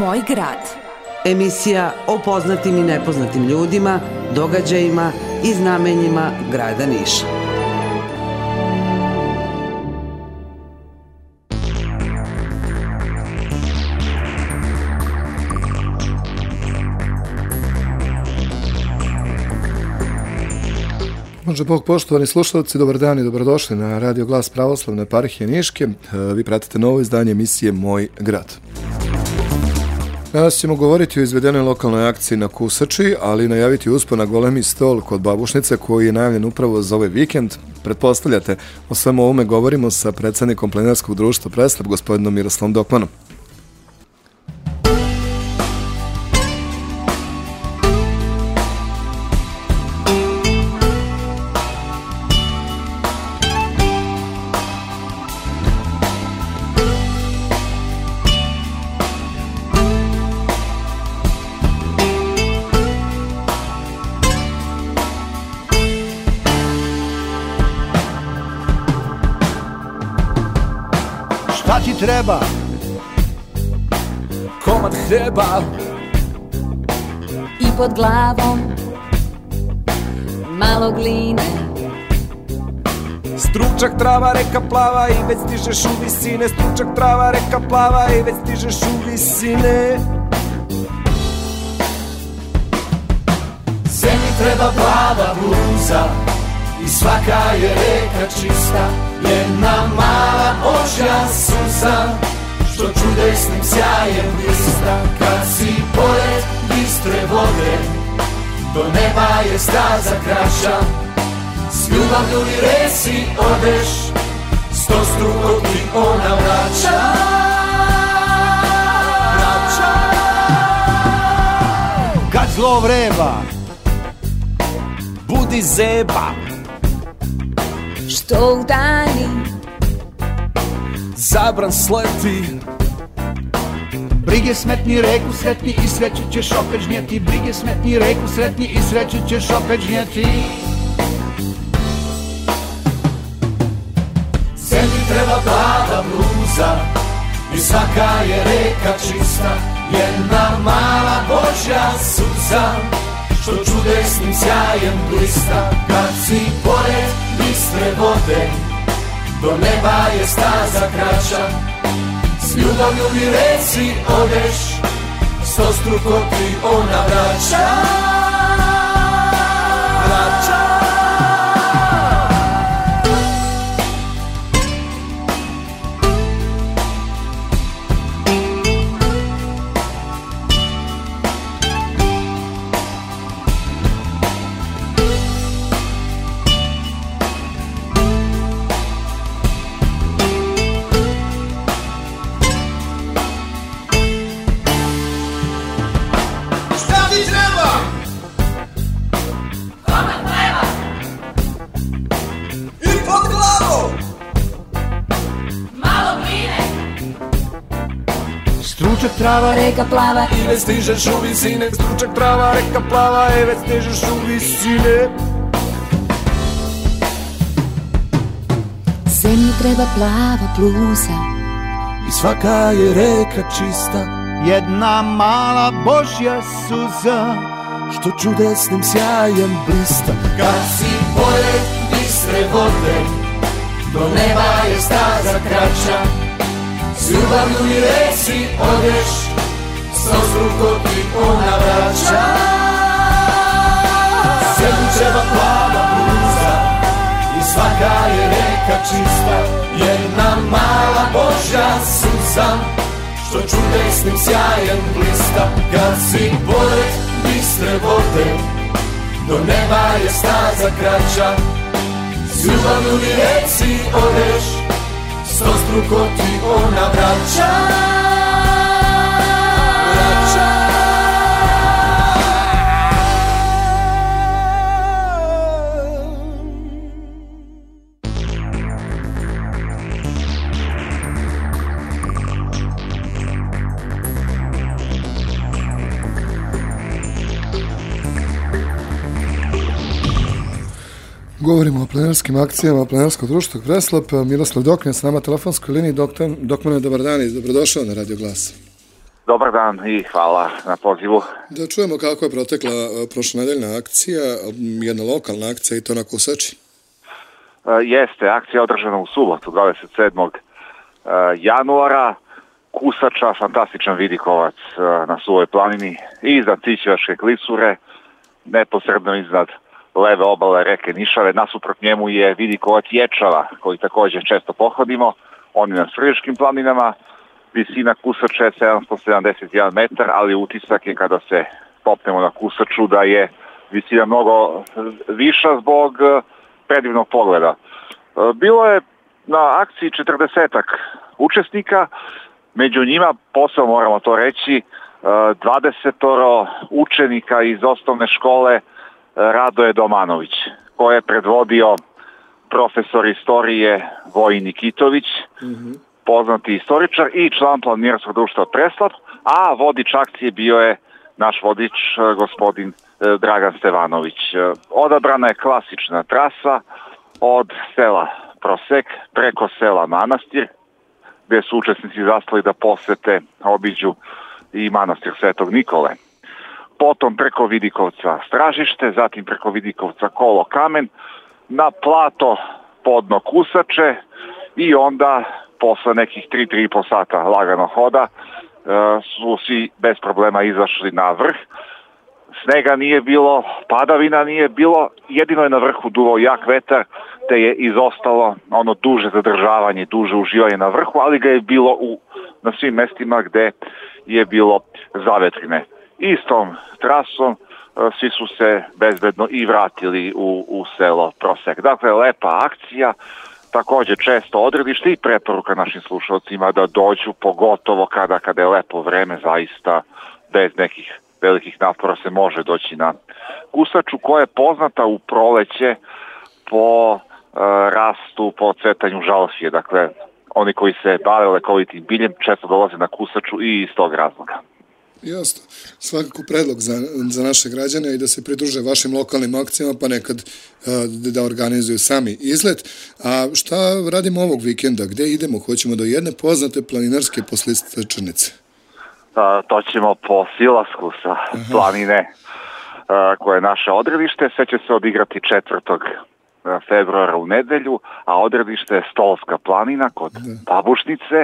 Moj grad. Emisija o poznatim i nepoznatim ljudima, događajima i znamenjima grada Niša. Može Bog, poštovani slušalci, dobar dan i dobrodošli na Radio Glas Pravoslavne parhije Niške. E, vi pratite novo izdanje emisije Moj grad. Moj grad. Danas ćemo govoriti o izvedenoj lokalnoj akciji na Kusači, ali najaviti uspon na golemi stol kod babušnice koji je najavljen upravo za ovaj vikend. Pretpostavljate, o svemu ovome govorimo sa predsednikom plenarskog društva Preslab, gospodinom Miroslavom Dokmanom. treba Komad hleba I pod glavom Malo gline Stručak trava, reka plava i već stižeš u visine Stručak trava, reka plava i već stižeš u visine Zemlji treba plava bluza I svaka je reka čista Jedna mala sam Što čudesnim sjajem blista Kad si pored bistre vode Do neba je staza kraša S ljubavlju i resi odeš Sto strugo ti ona vraća zlo vreba Budi zeba Što u dani zabran sleti Brige smetni reku sretni i sreće ćeš opet žnjeti Brige smetni reku sretni i sreće ćeš opet žnjeti Zemlji treba blada bluza I svaka je reka čista Jedna mala Božja suza Što čudesnim sjajem blista Kad si pored bistre vode Do neba je staza kraća S ljubavlju mi reci odeš Sto struko ti ona vraća stručak trava, reka plava I već stižeš u visine Stručak trava, reka plava I e, već stižeš u visine Zemlju treba plava plusa I svaka je reka čista Jedna mala božja suza Što čudesnim sjajem blista Kad si pored bistre vode Do neba je staza kraća Ljubavno mi reci odeš Sa ostruko ti ona vraća Sedmičeva plava bluza I svaka je reka čista Jedna mala božja suza Što čudesnim sjajem blista Kad si pored bistre vode Do neba je staza kraća S ljubavnu mi reci odeš sto struccoti un abbraccio Govorimo o plenarskim akcijama plenarskog društva Preslop. Miroslav Dokman s nama telefonskoj liniji. Doktor, Dokmane, dobar dan i dobrodošao na Radio Glas. Dobar dan i hvala na pozivu. Da čujemo kako je protekla e, prošlonedeljna akcija, jedna lokalna akcija i to na Kusači. E, jeste, akcija je održana u subotu 27. E, januara. Kusača, fantastičan vidikovac na suvoj planini, iznad Cićevaške klisure, neposredno iznad uh, leve obale reke Nišave. Nasuprot njemu je vidikovac Ječava, koji takođe često pohodimo. On je na Srviškim planinama. Visina Kusača je 771 metar, ali utisak je kada se popnemo na Kusaču da je visina mnogo viša zbog e, predivnog pogleda. E, bilo je na akciji 40 učesnika, među njima, posao moramo to reći, 20 e, učenika iz osnovne škole Radoje Domanović, ko je predvodio profesor istorije Vojin Nikitović, mm -hmm. poznati istoričar i član planirskog društva Preslav, a vodič akcije bio je naš vodič e, gospodin e, Dragan Stevanović. E, odabrana je klasična trasa od sela Prosek preko sela Manastir, gde su učesnici zastali da posete obiđu i manastir Svetog Nikole potom preko Vidikovca Stražište, zatim preko Vidikovca Kolo Kamen, na plato podno Kusače i onda posle nekih 3-3,5 sata lagano hoda e, su svi bez problema izašli na vrh. Snega nije bilo, padavina nije bilo, jedino je na vrhu duvao jak vetar, te je izostalo ono duže zadržavanje, duže uživanje na vrhu, ali ga je bilo u, na svim mestima gde je bilo zavetrine istom trasom e, svi su se bezbedno i vratili u, u selo Prosek. Dakle, lepa akcija, takođe često odredište i preporuka našim slušalcima da dođu, pogotovo kada, kada je lepo vreme, zaista bez nekih velikih napora se može doći na Gusaču, koja je poznata u proleće po e, rastu, po cvetanju žalosije. Dakle, oni koji se bave lekovitim biljem često dolaze na Kusaču i iz tog razloga. Jasno. Svakako predlog za, za naše građane i da se pridruže vašim lokalnim akcijama, pa nekad a, da, da organizuju sami izlet. A šta radimo ovog vikenda? Gde idemo? Hoćemo do jedne poznate planinarske poslistačnice. A, to ćemo po Silasku sa Aha. planine a, koje je naše odredište. Sve će se odigrati 4. februara u nedelju, a odredište je Stolovska planina kod da. Babušnice.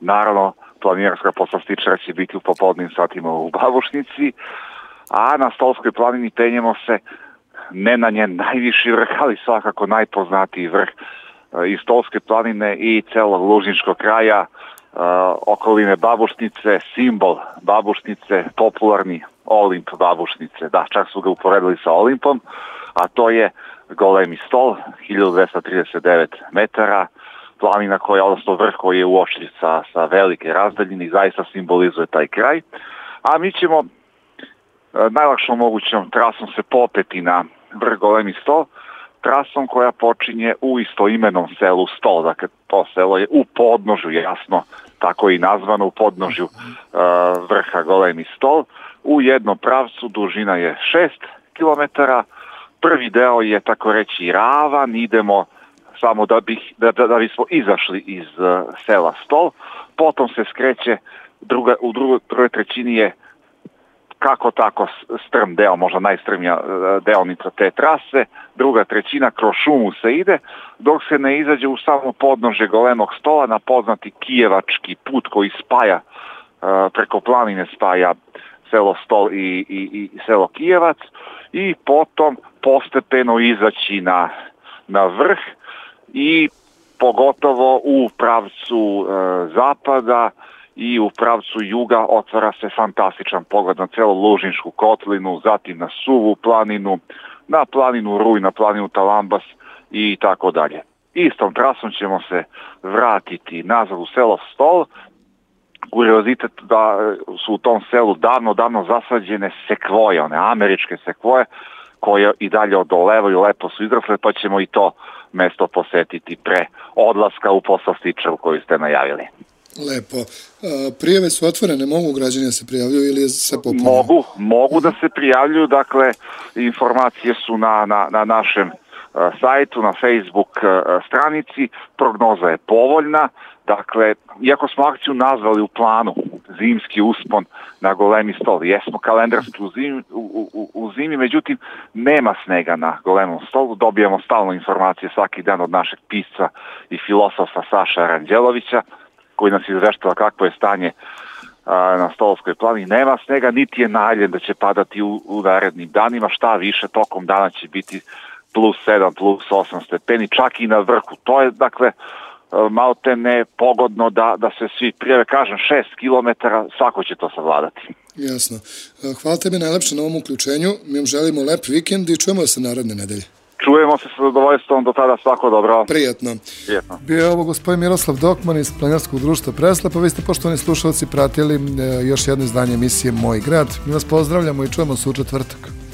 Naravno, planinarska poslastičara će biti u popodnim satima u Babušnici, a na Stolskoj planini penjemo se ne na njen najviši vrh, ali svakako najpoznatiji vrh e, iz Stolske planine i celog Lužničkog kraja, e, okoline Babušnice, simbol Babušnice, popularni Olimp Babušnice, da, čak su ga uporedili sa Olimpom, a to je golemi stol, 1239 metara, planina koja, odnosno vrh koji je uočljiv sa, sa velike razdaljine i zaista simbolizuje taj kraj. A mi ćemo e, najlakšom mogućom trasom se popeti na vrh Golemi Sto, trasom koja počinje u istoimenom selu Sto, dakle to selo je u podnožu, jasno tako i nazvano, u podnožju uh, vrha Golemi stol. u jednom pravcu dužina je 6 km, prvi deo je tako reći ravan, idemo samo da, bih, da, da, da bismo izašli iz uh, sela Stol. Potom se skreće druga, u drugoj prvoj trećini je kako tako strm deo, možda najstrmija uh, deonica te trase, druga trećina kroz šumu se ide, dok se ne izađe u samo podnože golemog stola na poznati kijevački put koji spaja, uh, preko planine spaja selo Stol i, i, i selo Kijevac i potom postepeno izaći na, na vrh, i pogotovo u pravcu e, zapada i u pravcu juga otvara se fantastičan pogled na celu Lužinšku kotlinu, zatim na Suvu planinu, na planinu Ruj, na planinu Talambas i tako dalje. Istom trasom ćemo se vratiti nazad u selo Stol, kuriozitet da su u tom selu davno, davno zasađene sekvoje, one američke sekvoje, koje i dalje odolevaju, lepo su izrasle, pa ćemo i to uh, mesto posetiti pre odlaska u posao stičar koju ste najavili. Lepo. E, Prijeve su otvorene, mogu građani da se prijavljuju ili se popunju? Mogu, mogu da mhm. se prijavljuju, dakle informacije su na, na, na našem e, sajtu, na Facebook e, stranici, prognoza je povoljna, dakle, iako smo akciju nazvali u planu zimski uspon na golemi stol. Jesmo kalendarski u zimi, u, u, u zimi, međutim nema snega na golemom stolu, dobijamo stalno informacije svaki dan od našeg pisca i filosofa Saša Ranđelovića, koji nas izveštava kakvo je stanje a, na Stolskoj plani. Nema snega, niti je najljen da će padati u, u narednim danima, šta više tokom dana će biti plus 7, plus 8 stepeni, čak i na vrhu. To je, dakle, uh, E, malte ne pogodno da, da se svi prijeve, kažem, 6 km, svako će to savladati. Jasno. E, hvala tebi najlepše na ovom uključenju, mi vam želimo lep vikend i čujemo se naredne nedelje. Čujemo se sa zadovoljstvom, do tada svako dobro. Prijetno. Prijetno. Bio je ovo gospodin Miroslav Dokman iz Planinarskog društva Preslapa. Vi ste, poštovani slušalci, pratili e, još jedno izdanje emisije Moj grad. Mi vas pozdravljamo i čujemo se u četvrtak.